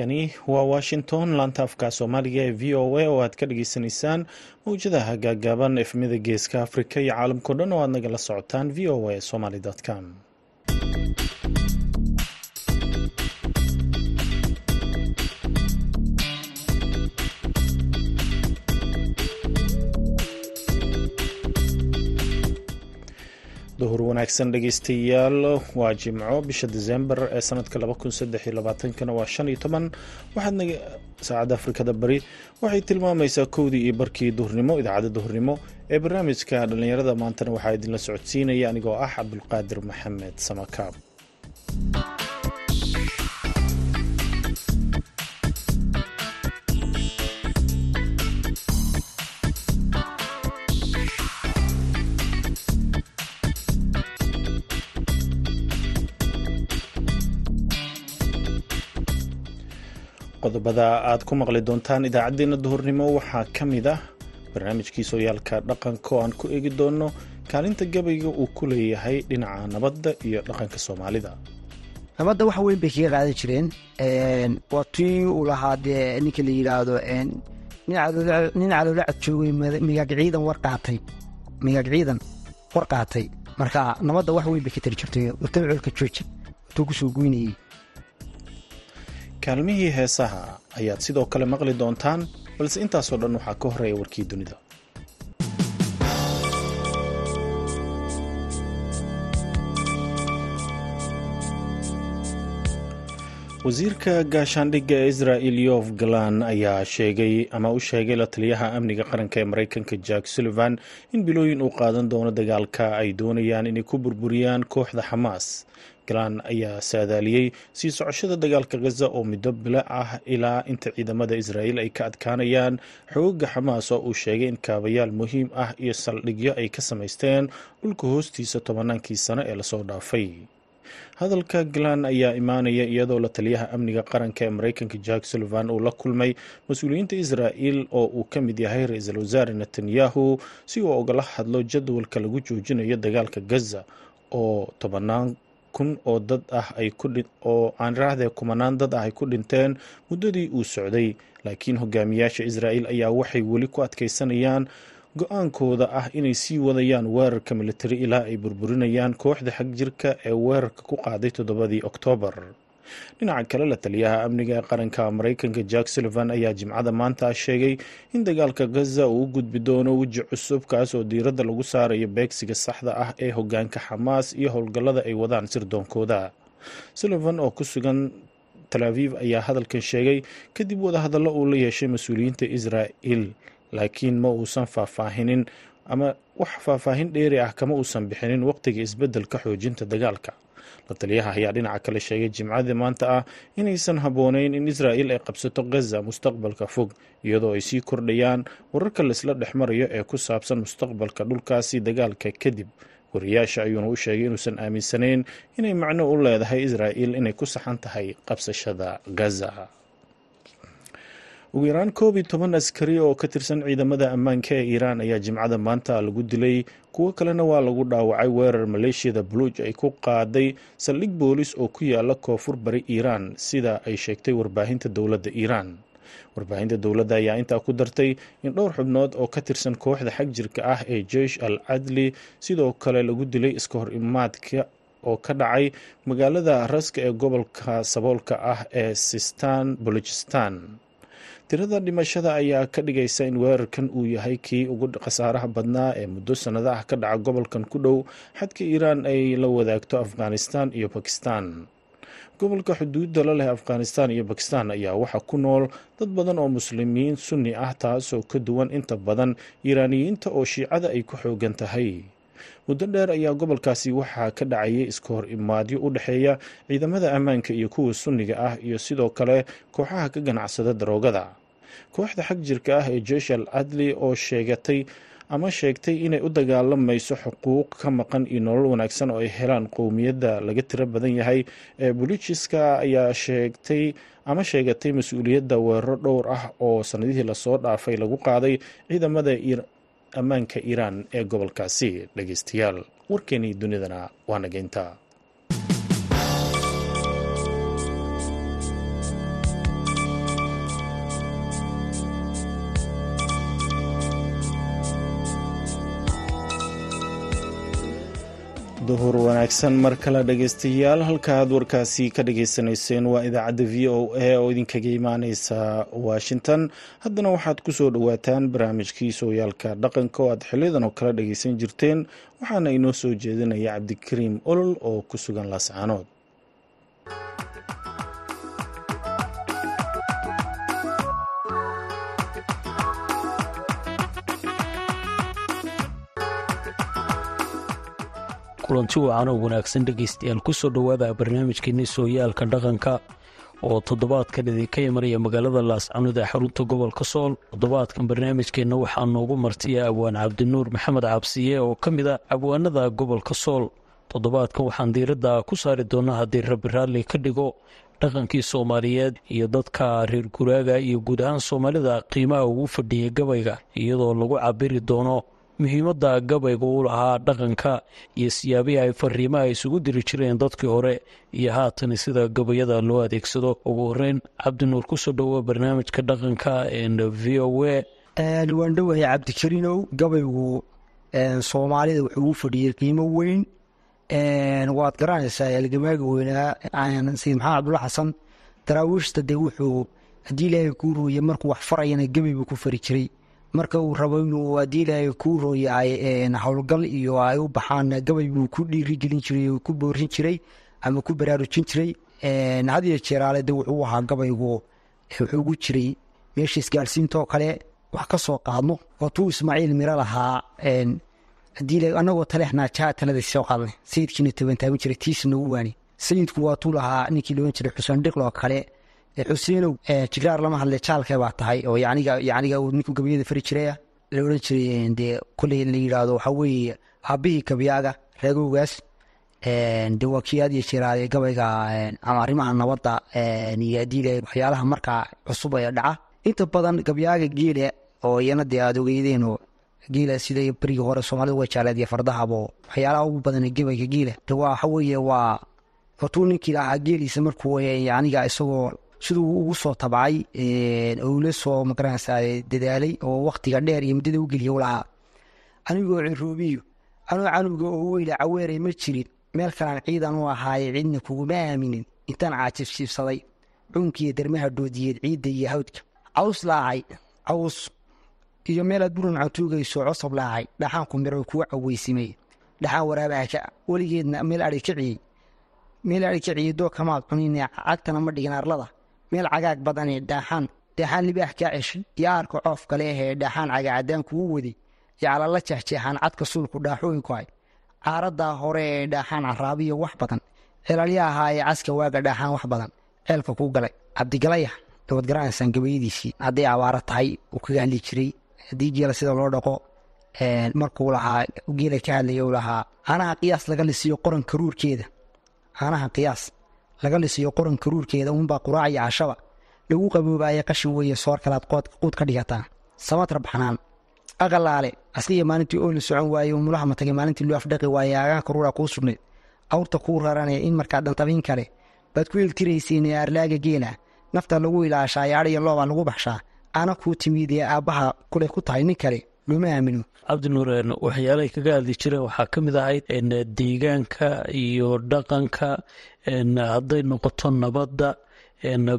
halkani waa washington laanta afka soomaaliga ee v o a oo aad ka dhageysanaysaan mawjadaha gaagaaban efmida geeska afrika iyo caalamkao dhan oo aad nagala socotaan v o a somaly com duhur wanaagsan dhegeystayaal waa jimco bisha disembar ee sanadka kana waa shan iyo toban. Waxaad saacadda afrikada bari waxay tilmaamaysaa kowdii iyo barkii duhurnimo idaacadda duhurnimo ee barnaamijka dhallinyarada maantana waxaa idinla socodsiinaya anigoo ah cabdulqaadir maxamed samakaab qodobada aad ku maqli doontaan idaacaddeenna duhurnimo waxaa ka mid ah barnaamijkii sooyaalka dhaqanka oo aan ku eegi doono kaalinta gabayga uu ku leeyahay dhinaca nabadda iyo dhaqanka soomaalida. Nabadda wax weyn bay kaga qaadan jireen waa tii uu lahaa dee ninka la yidhaahdo nin caloolacad joogay migaag ciidan war qaatay migaag war qaatay. Marka nabadda wax weyn bay ka tari jirtay wartaba colka jooja watuu ku soo goynayey kaalmihii heesaha ayaad sidoo kale maqli doontaan balse intaasoo dhan waxaa ka horreeya warkii dunida. Wasiirka gaashaandhigga israel yof galan ayaa sheegay ama u sheegay la taliyaha amniga qaranka ee maraykanka jack sullivan in bilooyin uu qaadan doono dagaalka ay doonayaan inay ku burburiyaan kooxda xamaas galan ayaa saadaaliyey sii socoshada dagaalka khaza oo middo bilo ah ilaa inta ciidamada israa'iil ay ka adkaanayaan. Xooga xamaas oo uu sheegay in kaabayaal muhiim ah iyo saldhigyo ay ka samaysteen dhulka hoostiisa tobannaankii sano ee la soo dhaafay. Hadalka galan ayaa imaanaya iyadoo la taliyaha amniga qaranka ee maraykanka jack sullivan uu la kulmay mas'uuliyiinta israa'il oo uu ka mid yahay ra'iisul wasaare netanyahu si uu ogala hadlo jadwalka lagu joojinayo dagaalka gaza oo tobannaan kun oo dad ah oo aan raahdee kumanaan dad ah ay ku dhinteen muddadii uu socday. Laakiin hogaamiyaasha israa'il ayaa waxay weli ku adkaysanayaan go'aankooda ah inay sii wadayaan weerarka militari ilaa ay burburinayaan kooxda xag jirka ee weerarka ku qaaday toddobadii oktoobar dhinaca kale la taliyaha amniga ee qaranka maraykanka jack sullivan ayaa jimcada maanta sheegay in dagaalka gaza uu u gudbi doono weji cusub kaas oo diiradda lagu saarayo beegsiga saxda ah ee hogaanka xamaas iyo howlgallada ay wadaan sirdoonkooda. Sullivan oo ku sugan tal aviv ayaa hadalkan sheegay kadib wadahadallo uu la yeeshay mas'uuliyiinta israa'il laakiin ma uusan faahfaahinin ama wax faahfaahin dheeri ah kama uusan bixinin waqtiga isbeddelka xoojinta dagaalka. La taliyaha ayaa dhinaca kale sheegay jimcadii maanta ah inaysan habboonayn in israa'il ay qabsato gaza mustaqbalka fog iyadoo ay sii kordhayaan wararka laisla dhex marayo ee ku saabsan mustaqbalka dhulkaasi dagaalka kadib. Wariyaasha ayuuna u sheegay inuusan aaminsanayn inay macno u leedahay israa'il inay ku saxan tahay qabsashada gaza ugu yaraan koob iyo toban askari oo ka tirsan ciidamada ammaanka ee iiraan ayaa jimcada maanta lagu dilay. Kuwo kalena waa lagu dhaawacay weerar maleeshiyada buluuj ay ku qaaday saldhig boolis oo ku yaalla koonfur bari iiraan sida ay sheegtay warbaahinta dowladda iiraan. Warbaahinta dowladda ayaa intaa ku dartay in dhowr xubnood oo ka tirsan kooxda xag jirka ah ee jeish al cadli sidoo kale lagu dilay iska hor imaadka oo ka dhacay magaalada raska ee gobolka saboolka ah ee sistan bolojistan tirada dhimashada ayaa ka dhigaysa in weerarkan uu yahay kii ugu khasaaraha badnaa ee muddo sannado ah ka dhaca gobolkan ku dhow xadka iiraan ay la wadaagto afghanistan iyo bakistan gobolka xuduudda la leh afghanistan iyo bakistan ayaa waxaa ku nool dad badan oo muslimiin sunni ah taasoo ka duwan inta badan iiraaniyiinta oo shiicada ay ku xoogan tahay. Muddo dheer ayaa gobolkaasi waxaa ka dhacayay iska hor imaadyo u dhexeeya ciidamada ammaanka iyo kuwa sunniga ah iyo sidoo kale kooxaha ka ganacsada daroogada kooxda xag jirka ah ee jeish al cadli oo sheegatay ama sheegtay inay u dagaalamayso xuquuq ka maqan iyo nolol wanaagsan oo ay helaan qowmiyadda laga tiro badan yahay ee bulijiska ayaa sheegtay ama sheegatay mas'uuliyadda weeraro dhowr ah oo sannadihii la soo dhaafay lagu qaaday ciidamada ammaanka iiraan ee gobolkaasi dhegeystayaal warkeenii dunidana waa nageynta duhur wanaagsan mar kale dhegaystayaal halka aad warkaasi ka dhagaysanayseen waa idaacadda v o a oo idinkaga imaaneysa washington. Haddana waxaad ku soo dhowaataan barnaamijkii sooyaalka dhaqanka oo aad xiliyadan oo kale dhagaysan jirteen waxaana inoo soo jeedinaya cabdikariim olol oo ku sugan laascaanood kulanti wacan oo wanaagsan dhegaystayaal ku soo dhowaada barnaamijkeeni sooyaalka dhaqanka oo toddobaadkan idinka imanaya magaalada laascanood ee xarunta gobolka sool toddobaadkan barnaamijkeenna waxaa noogu martiya abwaan cabdinuur maxamed cabsiye oo ka mid a abwaanada gobolka sool toddobaadkan waxaan diiradda ku saari doonaa haddii rabi raalli ka dhigo dhaqankii soomaaliyeed iyo dadka reer guraaga iyo guud ahaan soomaalida qiimaha ugu fadhiyay gabayga iyadoo lagu cabiri doono muhiimadda gabayga u lahaa dhaqanka iyo siyaabihii ay fariimaha isugu diri jireen dadkii hore. Iyo haatan sida gabayada loo adeegsado. Ugu horeyn cabdinuur ku soo dhowo barnaamijka dhaqanka v o a. Waan dhowahay cabdikariinow gabaygu soomaalida wuxuu u fadhiyey qiimo weyn. Waad garanaysaa algamaaga weynaa. Sayid maxamed cabdulla xasan daraawiishta dee wuxuu haddii ilaahay kuu rooye markuu wax farayana gabay buu ku fari jiray marka uu rabo inuu haddii ilaahay kuu rooye ay howlgal iyo ay u baxaan gabay buu ku dhiirigelin jiray oo ku boorin jiray ama ku baraarujin jiray. Hadiyo jeeraale de wuxuu ahaa gabaygu wuxuu jiray meesha isgaarsiintoo kale. Wax ka soo qaadno waatuu ismaaciil miro lahaa anagoo taleexnaa jaa talada soo qaadnay. Sayidkiina tobantaabin jiray tiisa noogu waani. Sayidku waatuu lahaa ninkii loodhan jiray xuseen dhiqloo kale xuseenow jigraar lama hadle jaalkee baa tahay oo yaniga ninkuu gabayada fari jiraya la odhan jiray dee koley la yidhaahdo waxaa weeye aabihii gabyaaga reegowgaas de waa kii aad gabayga ama arrimaha nabadda iyo waxyaalaha markaa cusub ee dhaca. Inta badan gabyaaga geele oo iyana dee aad ogeydeenoo geela sida berigii hore soomaalida way jecleed iyo waxyaalaha ugu badan gabayga geela de waa waxa weeye waa watuu ninkii lahaa geeliisa markuu aniga isagoo siduu ugu soo tabcay ula soo ma garanaysaa dadaalay oo waktiga dheer iyo muddada u geliya u lahaa. Anigoo ciroobiyo anoo canuga oo weyle caweeray ma jirin. Meel kalaan ciidan u ahaaye cidna kuguma aaminin intaan caajibsiibsaday cuunkiiyo dermaha doodiyeed ciidda iyo hawdka. Caws laacay caws. Iyo meelaad buran cantuugayso cosab laacay dhaxaanku miro kuwa caweysimay dhaxaan waraabaha weligeedna meel ai ka ciyey meel ai ka ciyey doo kamaad cunine cagtana ma dhigin arlada meel cagaag badanee dhaaxaan dhaaxaan libaax kaa ceshay iyo aarka coof kale ahee dhaaxaan cagaacadaan kugu waday iyo calala jeexjeexaan cadka suulku dhaaxooyinku hay. Caaradaa hore ee dhaaxaan caraabiyo wax badan. Celalya ee caska waaga dhaaxaan wax badan. Ceelka kuu galay. Cabdigalaya waad garanaysaan gabayadiisii hadday abaaro tahay uu kaga hadli jiray. Haddii geela sida loo dhaqo. Markuu lahaa geela ka hadlaya u lahaa. Anaha qiyaas laga lisiyo qoran karuurkeeda anaha qiyaas laga lisiyo qoran karuurkeeda uunbaa quraac iyo cashaba lagu qaboobaaya qashin weeye soor kalaad quud ka dhigataa samad rabxanaan aqalaale askiya maalintii oo la socon waaye umulaha matagay maalintii loo afdhaqi waaye agaan karuura kuu sugnayd. Awrta kuu raranaya in markaa dhantabin kale baad ku iltirayseen ee aarlaaga geela. Nafta lagu ilaashaa yaadhiyo loobaa lagu baxshaa. Ana kuu timid ee aabbaha kule ku tahay nin kale cabdinuur waxyaalahay kaga hadli jireen waxaa ka mid ahayd deegaanka iyo dhaqanka hadday noqoto nabadda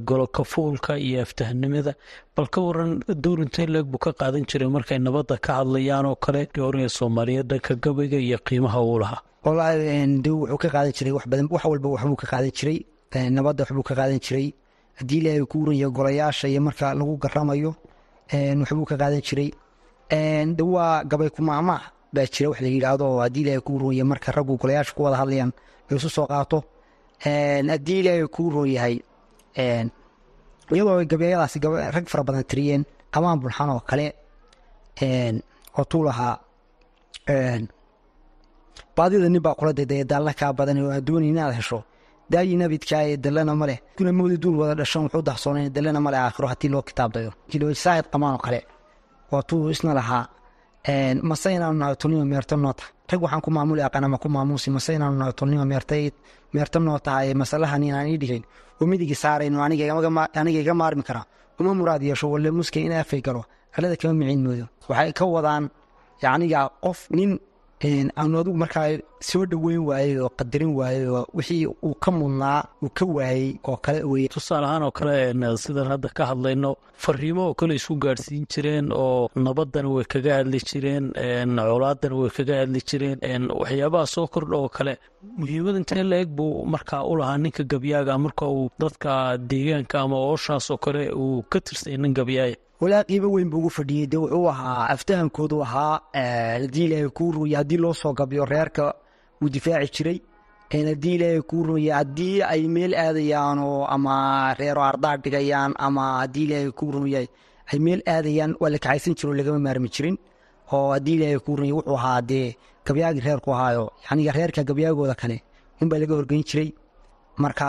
golokafuulka iyo aftahnimada bal ka waran dowrintay leeg buu ka qaadan jiray markay nabadda ka hadlayaan oo kale oranaya soomaaliyeed dhanka gabayga iyo qiimaha uu lahaa. Wallaahi de wuxuu ka qaadan jiray wax badan wax walba waxbuu ka qaadan jiray nabadda waxbuu ka qaadan jiray. Haddii ilaahay ku uranya golayaasha iyo marka lagu garamayo waxbuu ka qaadan jiray waa gabay kumaamaah baa jira wax la yidhaahdo haddii ilaahay ku uranya marka raggu golayaasha ku wada hadlayaan laisu soo qaato. Haddii ilaahay ku uron yahay iyadoo gabayadaasi rag fara badan tiriyeen amaan bulxan oo kale oo tuu lahaa baadida nin baa kula dayday daalla kaa badan oo adooni inaad hesho. Daayi nabidkaa ee dallana ma kuna moodi duul wada dhashan wuxuu dahsoonay dallana ma aakhiro haddii loo kitaabdayo. Saahid qamaan oo kale waa isna lahaa. Mase inaanu nahay tolnimo meerto noo tahay? Rag waxaan ku maamuli ku maamuusi mase inaanu nahay tolnimo meertay meerto noo tahay masalahan inaan ii dhigayn oo midigi saarayno aniga iga maarmi karaa. Uma muraad yeesho in afay galo. Alada kama miciin moodo waxay ka wadaan yacniga qof nin aanu adigu markaa soo dhoweyn waayey oo qadarin waayey oo wixii uu ka mudnaa uu ka waayey oo kale weye tusaale ahaan oo kale sidaan hadda ka hadlayno fariimo oo kale isku gaadhsiin jireen oo nabadana way kaga hadli jireen colaadana way kaga hadli jireen waxyaabaha soo kordha oo kale muhiimad intee la eg buu markaa u lahaa ninka gabyaaga marka uu dadka deegaanka ama ooshaas oo kale uu ka tirsay nin gabyaaya walaa qiimo weyn buu ugu fadhiyey de wuxuu ahaa aftahankoodu ahaa haddii ilaahay kuu ruya haddii loo soo gabyo reerka wuu difaaci jiray. Haddii ilaahay kuu ruya haddii ay meel aadayaanoo ama reero ardaa dhigayaan ama haddii ilaahay kuu ruya ay meel aadayaan waa la kaxaysan jiro lagama maarmi jirin. Oo haddii ilaahay kuu ruya wuxuu ahaa dee gabyaagii reerku ahaayo yacniga reerka gabyaagooda kale unbaa laga horgeyn jiray. Marka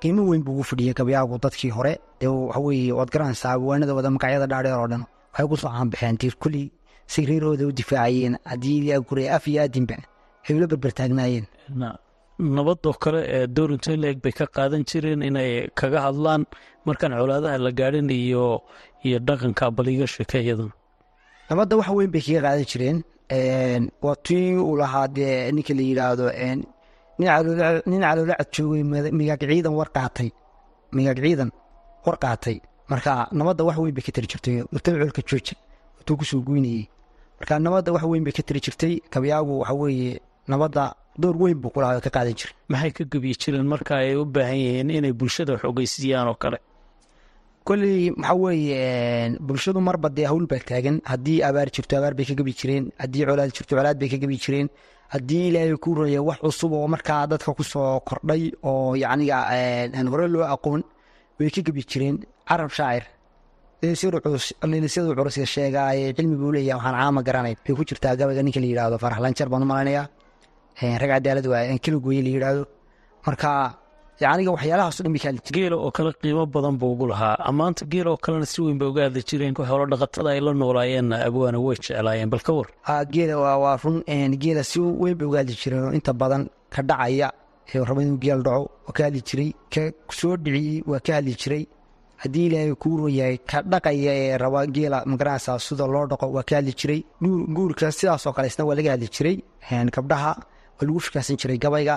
qiimo weyn buu ugu fadhiyey gabyaagu dadkii hore dee waxaweye waad garanaysaa awaanadooda magacyada dhaadheer oo dhan. Waxay ku soo caanbaxeen dee kulley say reerahooda u difaacayeen haddii af iyo aadinba ay ula berbertaagnaayeen nabadoo kale ee doorinto leeg bay ka qaadan jireen inay kaga hadlaan markaan colaadaha la gaadhin iyo iyo dhaqanka baliga sheekeeyadan nabadda wax weyn bay kaga qaadan jireen waa tii uu lahaa dee ninka la yidhaahdo nin caloolacad joogay migaag ciidan war qaatay. Migaag ciidan war qaatay. Marka nabadda wax weyn bay ka tiri jirtay. Urtada colka jooja utuu ku soo guynayey marka nabadda wax weyn bay ka tiri jirtay. Gabyaagu waxa weeye nabadda door weyn buu kulahaa ka qaadan jiray. Maxay ka gebyi jireen marka ay u baahan yihiin inay bulshada xogeysiiyaan oo kale? Kolley maxaa weeye bulshadu marba dee hawl baa taagan. Haddii abaar jirto abaar bay ka gebi jireen. Haddii colaad jirto colaad bay ka gebi jireen haddii ilaahay ku raya wax cusub oo markaa dadka ku soo kordhay oo yacniga aan hore loo aqoon way ka gebi jireen. Carab shaacir. Lisyadu curusga sheegaaye cilmi buu leeyahay waxaan caama garanay bay ku jirtaa gabayga ninka la yidhaahdo farax lanjar baan u malaynayaa rag cadaalad waa kala gooye la yidhaahdo. Marka yacniga waxyaalahaas dhan bay ka hadli jireen geela oo kale qiimo badan buu ugu lahaa. Ammaanta geela oo kalena si weyn bay uga hadli jireen xoolo dhaqatada ay la noolaayeen abwaana way jeclaayeen. Bal ka war. Geela waa run geela si weyn bay uga hadli jireen inta badan ka dhacaya ee raba inuu geel dhaco waa ka hadli jiray ka soo dhiciyey waa ka hadli jiray. Haddii ilaahay kuu royahay ka dhaqaya ee raba geela ma garanaysaa sida loo dhaqo waa ka hadli jiray. Guurka sidaasoo kale isna waa laga hadli jiray. Gabdhaha waa lagu fikaasan jiray gabayga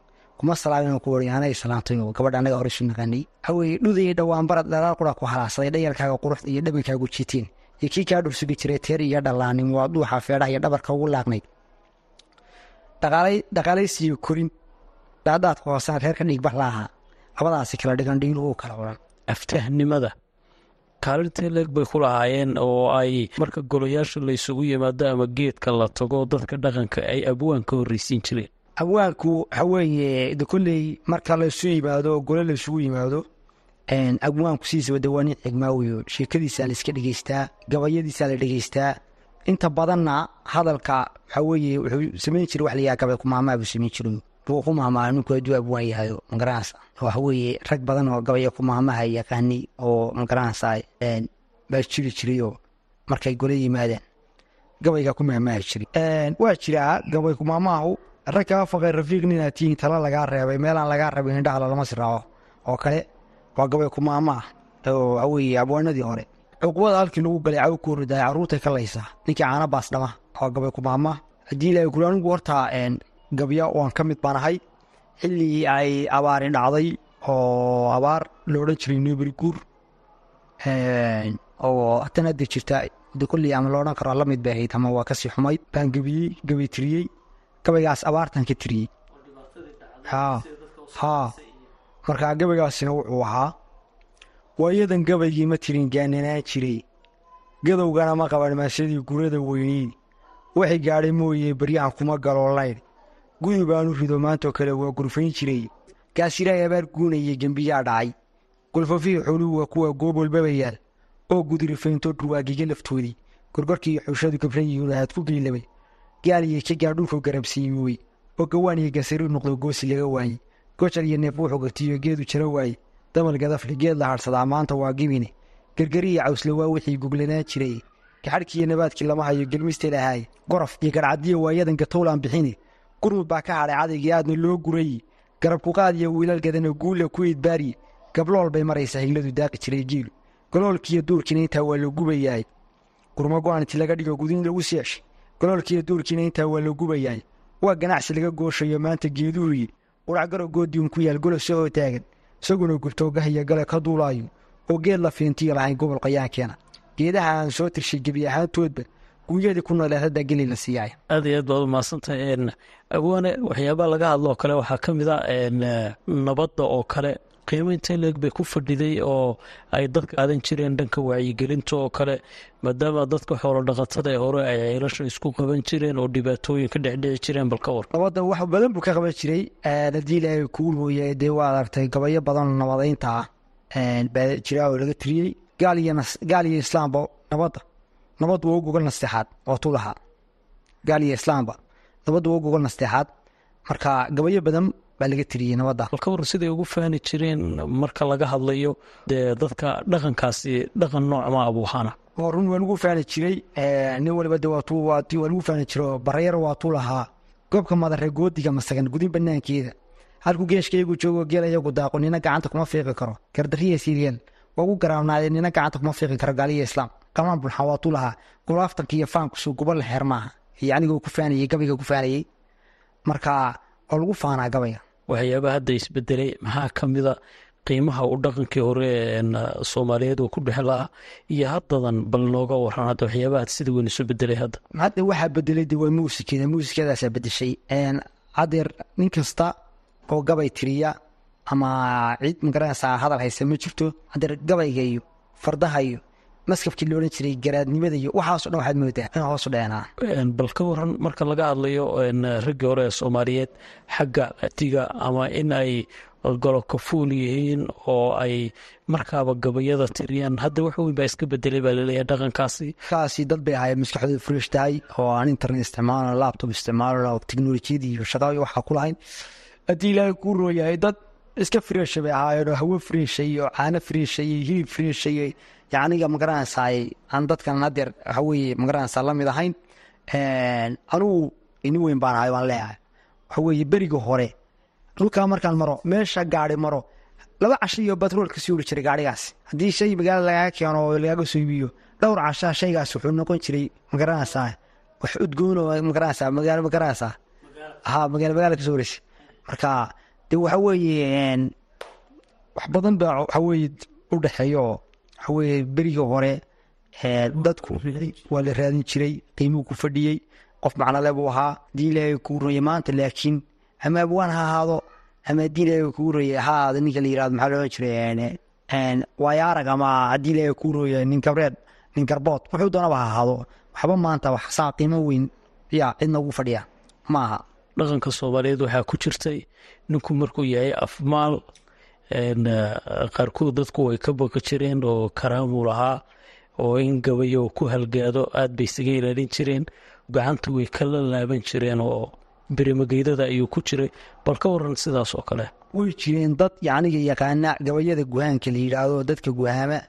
kuma salaamin ku wari salaantay gabadha anaga hore isu naqaanay. Haweye dhudaya dhowaan barad dhalaal qura ku halaasaday dhayalkaaga quruxda iyo dhabankaagu jiiteen iyo kii dhursugi jiray teer iyo dhalaanin waa dhuuxa feedhaha iyo dhabarka ugu laaqnayd dhaqaalaysiiyo korin. Dhaadaadka hoosaan reerka dhiigbax la ahaa. Labadaasi kala dhigan dhiiluhu kala oran. Aftahnimada. Kaalinta leeg bay ku lahaayeen oo ay marka golayaasha la isugu yimaado ama geedka la tago dadka dhaqanka ay abwaan ka horreysiin jireen abwaanku waxa weeye de kolley marka laysu yimaado gole laysugu yimaado abwaanku sidiisaba de waa sheekadiisaa la iska gabayadiisaa la dhegeystaa inta badanna hadalka waxa weeye wuxuu samayn jiray wax layaha gabay kumaamaa buu samayn jiray. Buu ku ninku hadduu abwaan yahayo magaranaysa waxa rag badan oo gabaya kumaamaha yaqaani oo magaranaysa baa jiri jiray oo markay gole yimaadeen. Gabayga ku jiray. Waa jiraa gabay kumaamaahu rag kaa faqay rafiiq ninaad tihiin tala lagaa reebay meelaan lagaa rabin indhaha lalama siraaco oo kale waa gabay kumaamaah oo waxa weeye abwaanadii hore. Cuqubada halkii lagu galay caw ku ridaay carruurtay ka laysaa ninkii caana baas dhama. Waa gabay kumaamaah haddii ilaahay kuli anigu hortaa gabya waan ka mid baan ahay xilligii ay abaari dhacday oo abaar la odhan jiray noberi guur. Oo hatan hadda jirta de kolley ama loodhan karo la mid bay ahayd ama waa ka sii xumayd. Baan gebiyey tiriyey gabaygaas abaartan ka tiriyey haa markaa gabaygaasina wuxuu ahaa waayadan gabaygii ma tirin gaananaan jiray. Gadowgana ma qaban maasadii gurada weyneyd waxay gaadhay mooye beryahan kuma galoolayn. Gudi baanu rido maantoo kale waa gurfayn jiray. Gaasiraay abaar guunayay gembiyaa dhacay. Gulfafihii xooluhu waa kuwa goob oo gudirifaynto dhurwaagiga laftoodii gorgorkii xushadu gabran yihiin ku geylabay gaal iyo jagaa dhulku garabsiiyey oo gawaan iyo gasari noqdo goosi laga waayey. Gojar iyo neef wuxuu gatiyo geedu jaro waaye damal gadafle geed la hadhsadaa maanta waa gibine. Gergeri iyo cawsle waa wixii guglanaan jiray. Gaxadhkiiyo nabaadkii lama hayo gelmiste lahaay gorof iyo garcadiya waayadan gatowlaan bixini. Gurmud baa ka hadhay cadaygii aadna loo gurayi garabkuqaad iyo wiilal gadano guulla ku idbaariye gablool bay maraysaa higladu daaqi jiray giilu galoolkiiyo duurkiina intaa waa la gubayaay. Gurmo go'aan inti laga dhigo gudin lagu seeshay galoolkiiyo duurkiina intaa waa la gubayaay waa ganacsi laga gooshayo maanta geeduuriye qurac garo goodiun ku yaal golose oo taagan. Isaguna gubtoogahiyo gale ka duulaayo. Oo geed la fiintiyo lahayn gobol qayaankeena geedaha aan soo tirshay gebi ahaantoodba guunyadii ku nooleed haddaa geli la siiyaay aad iyo aad baad umahadsantahay awaane waxyaabaha laga hadloo kale waxaa ka mid a nabadda oo kale qiimo intee leeg bay ku fadhiday oo ay dadka aadan jireen dhanka wacyigelinta oo kale maadaama dadka xoolo dhaqatada ee hore ay ceelasha isku qaban jireen oo dhibaatooyin ka dhecdhici jireen bal ka war nabadda wax badan buu ka qaban jiray haddii ilaahay kuu mooye dee waa aragtay gabayo badan nabadaynta baa jira oo laga tiriyey gaal iyo islaamba nabadda nabaddu waa u gogol nasteexaad oo tu lahaa gaal iyo islaamba nabaddu waa u gogol nasteexaad. Marka gabayo badan baa laga tiriyey nabadda bal ka war siday ugu faani jireen marka laga hadlayo dee dadka dhaqankaasi dhaqan noocma abuu ahaana oo run waa lagu faani jiray nin waliba de waa waa lagu faani jiro baryar waa tu lahaa. Goobka madare goodiga masagan gudin banaankeeda halkuu geeshkaygu joogo geel ayagu daaqo nina gacanta kuma fiiqi karo. Gardariya siiriyeel waa ugu garaabnaadee nina gacanta kuma fiiqi karo gaaliya islaam. Qamaan bulxa waa tu lahaa gulaaftanka iyo faankusu guba la xeer maaha iyo anigoo ku faanayey gabayga ku faanayey marka waa lagu faanaa gabayga waxyaabaha hadda isbedelay maxaa ka mida qiimaha uu dhaqankii hore soomaaliyeed uu ku dhex lahaa iyo haddadan bal nooga waran hadda waxyaabaha sida weyn isu bedelay hadda. Hadda waxaa bedelay de waa muusikada muusikadaasaa bedeshay hadeer nin kasta oo gabay tiriya ama cid ma garanaysaa hadal haysa ma jirto. Hadeer gabayga iyo fardaha iyo maskafkii la odhan jiray garaadnimada iyo waxaaso dhan waxaad moodaa in hoosu dheenaa. Bal ka waran marka laga hadlayo raggii hore ee soomaaliyeed xagga atiga ama in ay golokafuul yihiin oo ay markaaba gabayada tiriyaan hadda wax weyn baa iska bedelay baa la leeyahay dhaqankaasi. Kaasi dad bay ahaayeen maskaxdooda fresh tahay oo aan internet isticmaalno laptop isticmaalno teknolojiyada iyo shaqada waxaa ku lahayn. Haddii ilaahay kuu rooyahay dad iska freesha bay ahaayeen oo hawo freesha iyo caano freesha iyo hilib freesha iyo yacniga magaranaysaay aan dadkan hadeer waxaweye ma garanaysaa la mid ahayn. Anugu ini weyn baan ahay waan leeyahay. Waxaweye beriga hore dhulkaa markaan maro meesha gaari maro laba casho iyo batroolka sii uri jiray gaarigaas haddii shay magaala lagaga keeno oo lagaga soo iibiyo dhowr cashaa shaygaas wuxuu noqon jiray ma garanaysaa wax udgoono ma garanaysaa magaalo ma garanaysaa ha magaalo magaala ka soo wareysa marka de waxa weeye wax badan baa waxaweye u dhexeeya oo waxaweye berigii hore dadku waa la raadin jiray qiimuu ku fadhiyey qof macnole buu ahaa haddii ilaahay kuu roya maanta laakiin ama abwaan ha ahaado ama haddii ilaahay kuu roya ha ahaado ninka la yiraahdo maxaa loohan jiray waayo ama haddii ilaahay kuu roya nin gabreed nin garbood wuxuu doonaba ha ahaado waxba maanta wax saa qiimo weyn yaa cidna ugu fadhiya ma dhaqanka soomaaliyeed waxaa ku jirtay ninku markuu yahay afmaal qaarkood dadku way ka baqi jireen oo karaamuu lahaa oo in gabayo ku halgaado aad bay isaga ilaalin jireen gacanta way kala laaban jireen oo berimageydada ayuu ku jiray. Bal ka waran sidaas oo kale. Way jireen dad yacniga yaqaana gabayada guhaanka la yidhaahdo dadka guhaama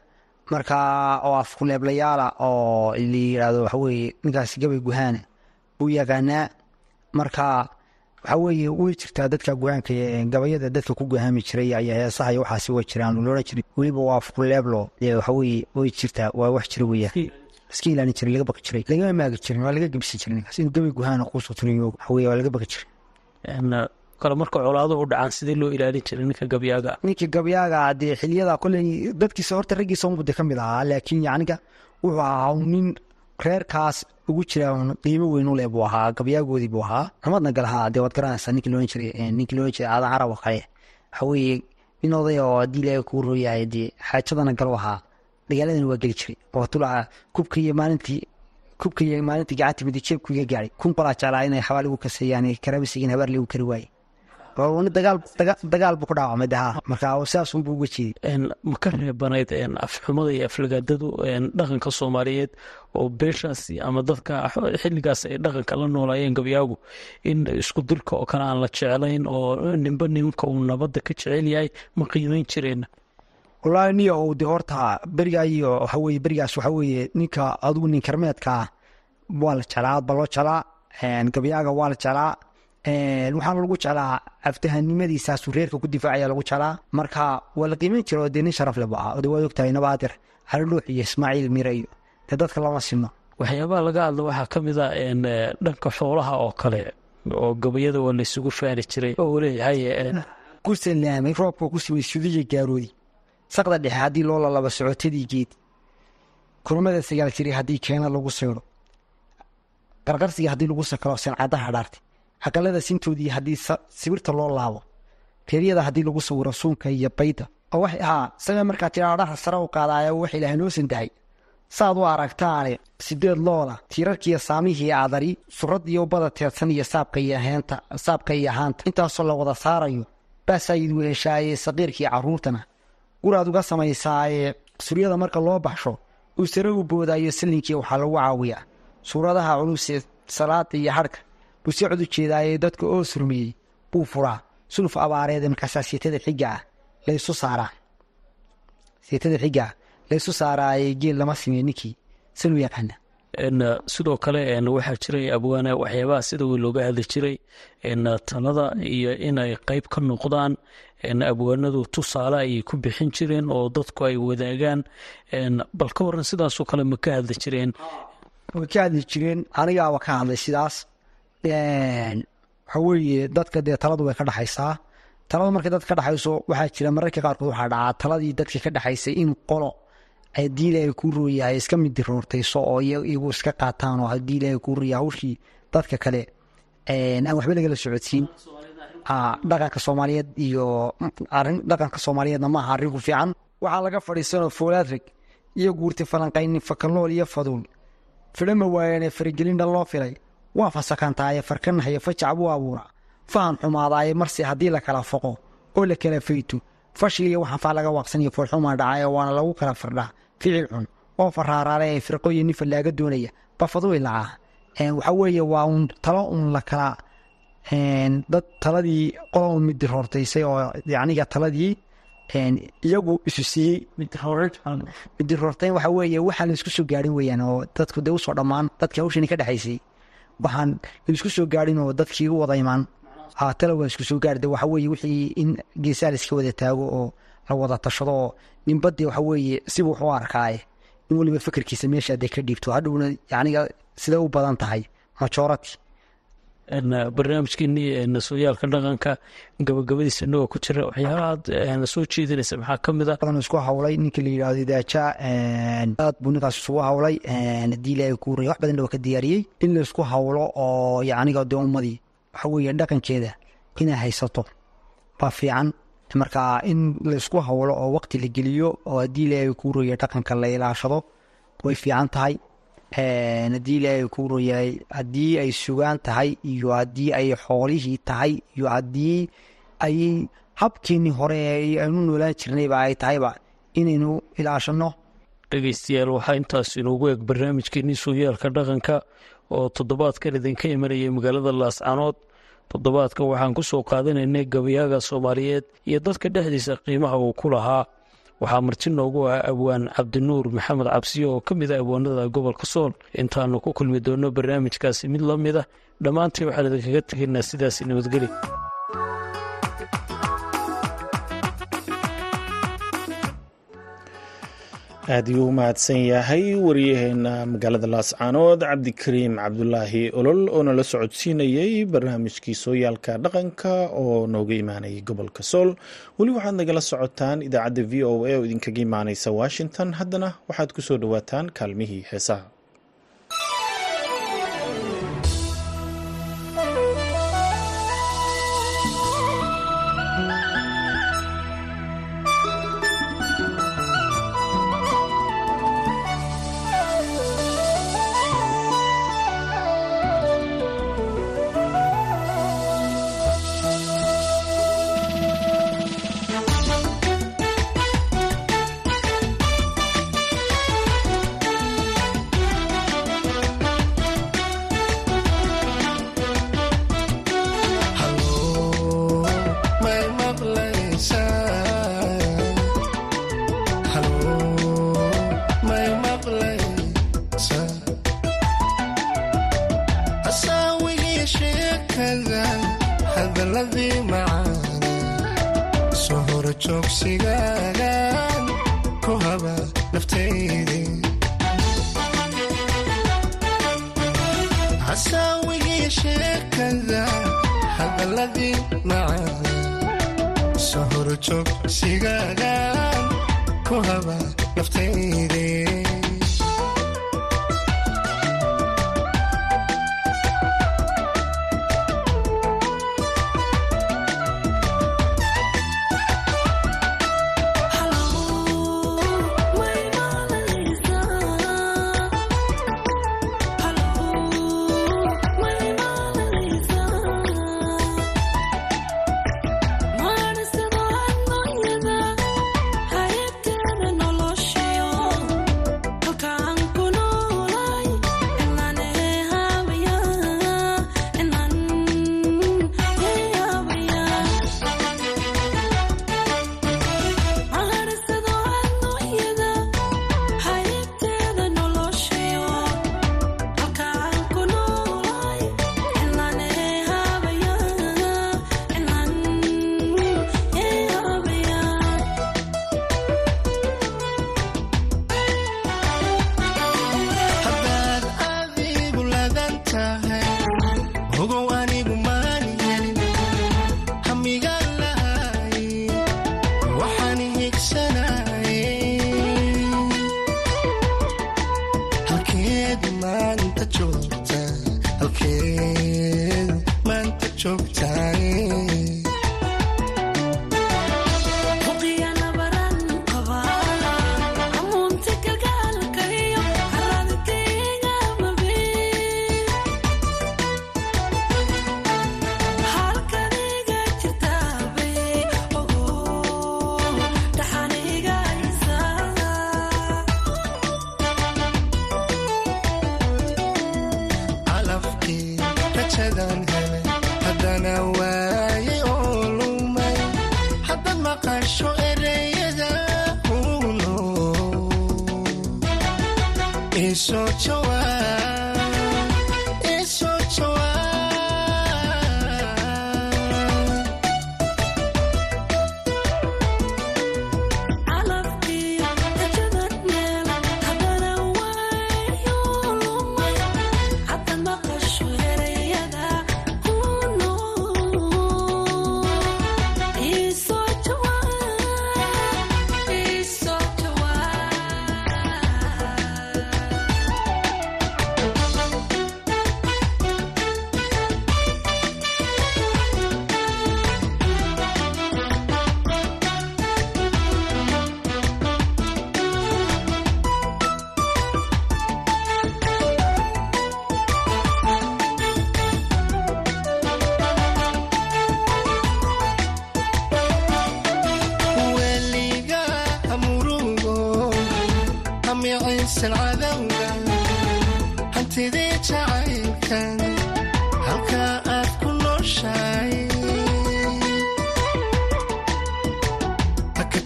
markaa oo afkuleeblayaala oo la yidhaahdo waxaweye ninkaasi gabay guhaana buu yaqaanaa marka waxaa weeye way jirtaa dadka guhaanka gabayada dadka ku guhaami jiray ayaa heesaha iyo waxaasi way jiraan loodhan jiray. Weliba waa afkuleeblo waxaweye way jirtaa waa wax jira weeyaan. Iska ilaalin jiray laga baqi jiray lagama maagi jirin waa laga gebsi jiray ninkaas inuu gabay guhaana kuusoo tiriyo waxaweye waa laga baqi jiray. Kale marka colaado u dhacaan sidee loo ilaalin jiray ninka gabyaaga ninka gabyaaga dee xiliyada koley dadkiisa horta raggiisa umuda ka mid ahaa laakiin yacniga wuxuu ahaa nin reerkaas ugu jira qiimo weyn u leh buu ahaa gabyaagoodii buu ahaa. Xumadna galahaa dee waad garanaysaa ninkii loodhan jiray ninkii loodhan jiray aadan carab oo kale waxa weeye nin oday oo haddii ilaahay kuu rooyahay dee xaajadana galu ahaa. Dagaaladana waa geli jiray. Oo tulaha kubka iyo maalintii kubka iyo maalintii gacanta midi jeebku iga gaadhay kun qolaa jeclaa inay xabaal igu kaseeyaan karabisigin habaar ligu kari waaye dagaal buu ku dhaawacmay de ha marka saasunbuu uga jeeday ma ka reebanayd afxumada iyo aflagaadadu dhaqanka soomaaliyeed oo beeshaasi ama dadka xilligaas ay dhaqanka la noolaayeen gabyaagu in isku dirka oo kale aan la jeclayn oo ninba ninka uu nabadda ka jecel yahay ma qiimeyn jireen. Wallaahi niya ou de horta berigaa iyo waxaweye berigaas waxa weeye ninka adugu nin karmeedkaa waa la jeclaa aad ba loo jeclaa gabyaaga waa la jeclaa waxaana lagu jeclaa aftahanimadiisaasu reerka ku difaacaya lagu jeclaa marka waa la qiimeyn jira oo dee nin sharaf le bu ah de waad ogtahay nabaadir xalidhuux iyo ismaaciil mire iyo dee dadka lama sino. Waxyaabaha laga hadla waxaa ka mid a dhanka xoolaha oo kale oo gabayada waa laysugu faani jiray oo leeyahay ku salaamay roobka ku simay sudiya gaaroodi saqda dhexe haddii loo lalaba socotadii geed. Kulmada sagaal jiray haddii keena lagu saydo qarqarsiga haddii lagu sakalo sancadaha dhaartay aqalada sintoodii haddii sibirta loo laabo reeryada haddii lagu sawiro suunka iyo bayda oo waxay ahaa samee markaa tiraadhaha sare u qaadaayo wax ilaahay noo sandahay saad u aragtaane sideed looda tiirarkiiyo saamihii aadari suradiyo bada teedsan iyo saabka iyo ahaanta intaasoo la wada saarayo baasaayid weeshaaye saqiirkii carruurtana. Guraad uga samaysaaye suryada marka loo baxsho uu sare u boodaayo sallinkii waxaa lagu caawiyaa. Suuradaha culusee salaada iyo hadhka buu si cod u jeedaaye dadka oo surmiyey buu furaa. Suluf abaareed markaasaa seetada xiga ah laysu saaraa. Seetada xiga ah laysu saaraaye geel lama simey ninkii sanu yaqaana. Sidoo kale waxaa jiray abwaana waxyaabaha sida weyn looga hadli jiray talada iyo inay qeyb ka noqdaan abwaanadu tusaale ayay ku bixin jireen oo dadku ay wadaagaan. Bal ka waran sidaasoo kale ma ka hadli jireen. Way ka hadli jireen anigaaba ka hadlay sidaas waxa dadka dee taladu way ka dhexaysaa talada markay dadka ka dhexayso waxaa jira mararka qaarkood waxaa dhacaa taladii dadka ka dhexaysay in qolo haddii ilaahay kuu rooyahay iska midiroortayso oo iyagu iska qaataan oo haddii ilaahay rooya hawshii dadka kale. Aan waxba lagala socodsiin. Dhaqanka soomaaliyeed iyo arrin dhaqanka soomaaliyeedna maaha arrin ku fiican. Waxaa laga fadhiisanoo foolaadreg iyo guurti falanqayni fakalnool iyo faduul filama waayane faragelindhan loo filay waa fasakantaaye farkanahayo fajac buu abuuraa. Fahan xumaadaaye marse haddii la kala foqo oo la kala fayto. Fashil iyo waxaan faa laga waaqsaniyo foolxumaa dhacay waana lagu kala firdhaa ficil xun oo faraaraale ee firqoyo nin fallaaga doonaya. Bafaduy lacaa. Waxaa weeye waa uun talo un la kala dad taladii qola un midiroortaysay oo yacniga taladii iyagu isu siiyey. Midiroortayn waxaa weeye waxaan la isku soo gaadhin weeyaan oo dadku dee u soo dhammaan dadkii hawshani ka dhexaysay waxaan isku soo gaadhin oo dadkii u wada imaan. Tala waa isku soo gaarde waxa weeye wixii in geesaa la iska wada taago oo la wada tashado oo ninbadii waxa weeye sibu wax u arkaaye in weliba fikirkiisa meesha hadday ka dhiibto hadhowna yacniga siday u badan tahay majority barnaamijkeenii sooyaalka dhaqanka gabagabadiisa inagoo ku jira waxyaabahaad soo jeedinaysa. Maxaa ka mid a badan isku hawlay ninka la yidhahdo idaaja aad buu ninkaas isugu hawlay. Haddii ilaahay kuu raya wax badan waa ka diyaariyey. In la isku hawlo oo yacniga dee ummadii waxa weeye dhaqankeeda inay haysato baa fiican. Marka in laysku hawlo oo waqti la geliyo oo haddii ilaahay kuu roya dhaqanka la ilaashado way fiican tahay haddii ilaahay kuu royahay haddii ay sugaan tahay iyo haddii ay xoolihii tahay iyo haddii ay habkeenii hore aynu noolaan jirnayba ay tahayba inaynu ilaashano. Dhegeystayaal waxaa intaas inoogu eeg barnaamijkeenii sooyaalka dhaqanka oo toddobaadkan idinka imanayay magaalada laascanood toddobaadkan waxaan ku soo qaadanaynay gabayaaga soomaaliyeed iyo dadka dhexdiisa qiimaha uu ku lahaa waxaa marti noogu ah abwaan cabdinuur maxamed cabsiyo oo ka mid ah abwaanada gobolka sool intaanu ku kulmi doonno barnaamijkaasi mid la mid a dhammaantii waxaan idinkaga tegaynaa sidaasi nabadgeli aad iyuu u mahadsan yahay waryaheena magaalada laascaanood cabdikariim cabdulaahi olol oo nala socodsiinayey barnaamijkii sooyaalka dhaqanka oo nooga imaanayay gobolka sool. Weli waxaad nagala socotaan idaacadda v o a oo idinkaga imaaneysa washington. Haddana waxaad ku soo dhowaataan kaalmihii heesaha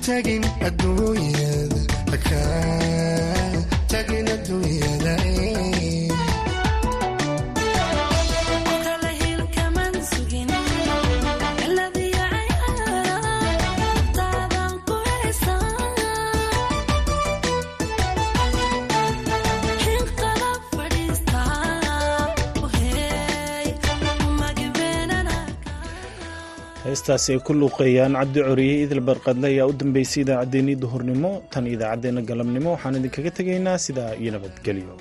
tagin aduunyada heestaasi ay ku luuqeeyaan cabdi coriye idil barqadle ayaa u dambeysay idaacaddeenii duhurnimo. Tan idaacaddeenna galabnimo waxaan idinkaga tegaynaa sidaa iyo nabadgelyo.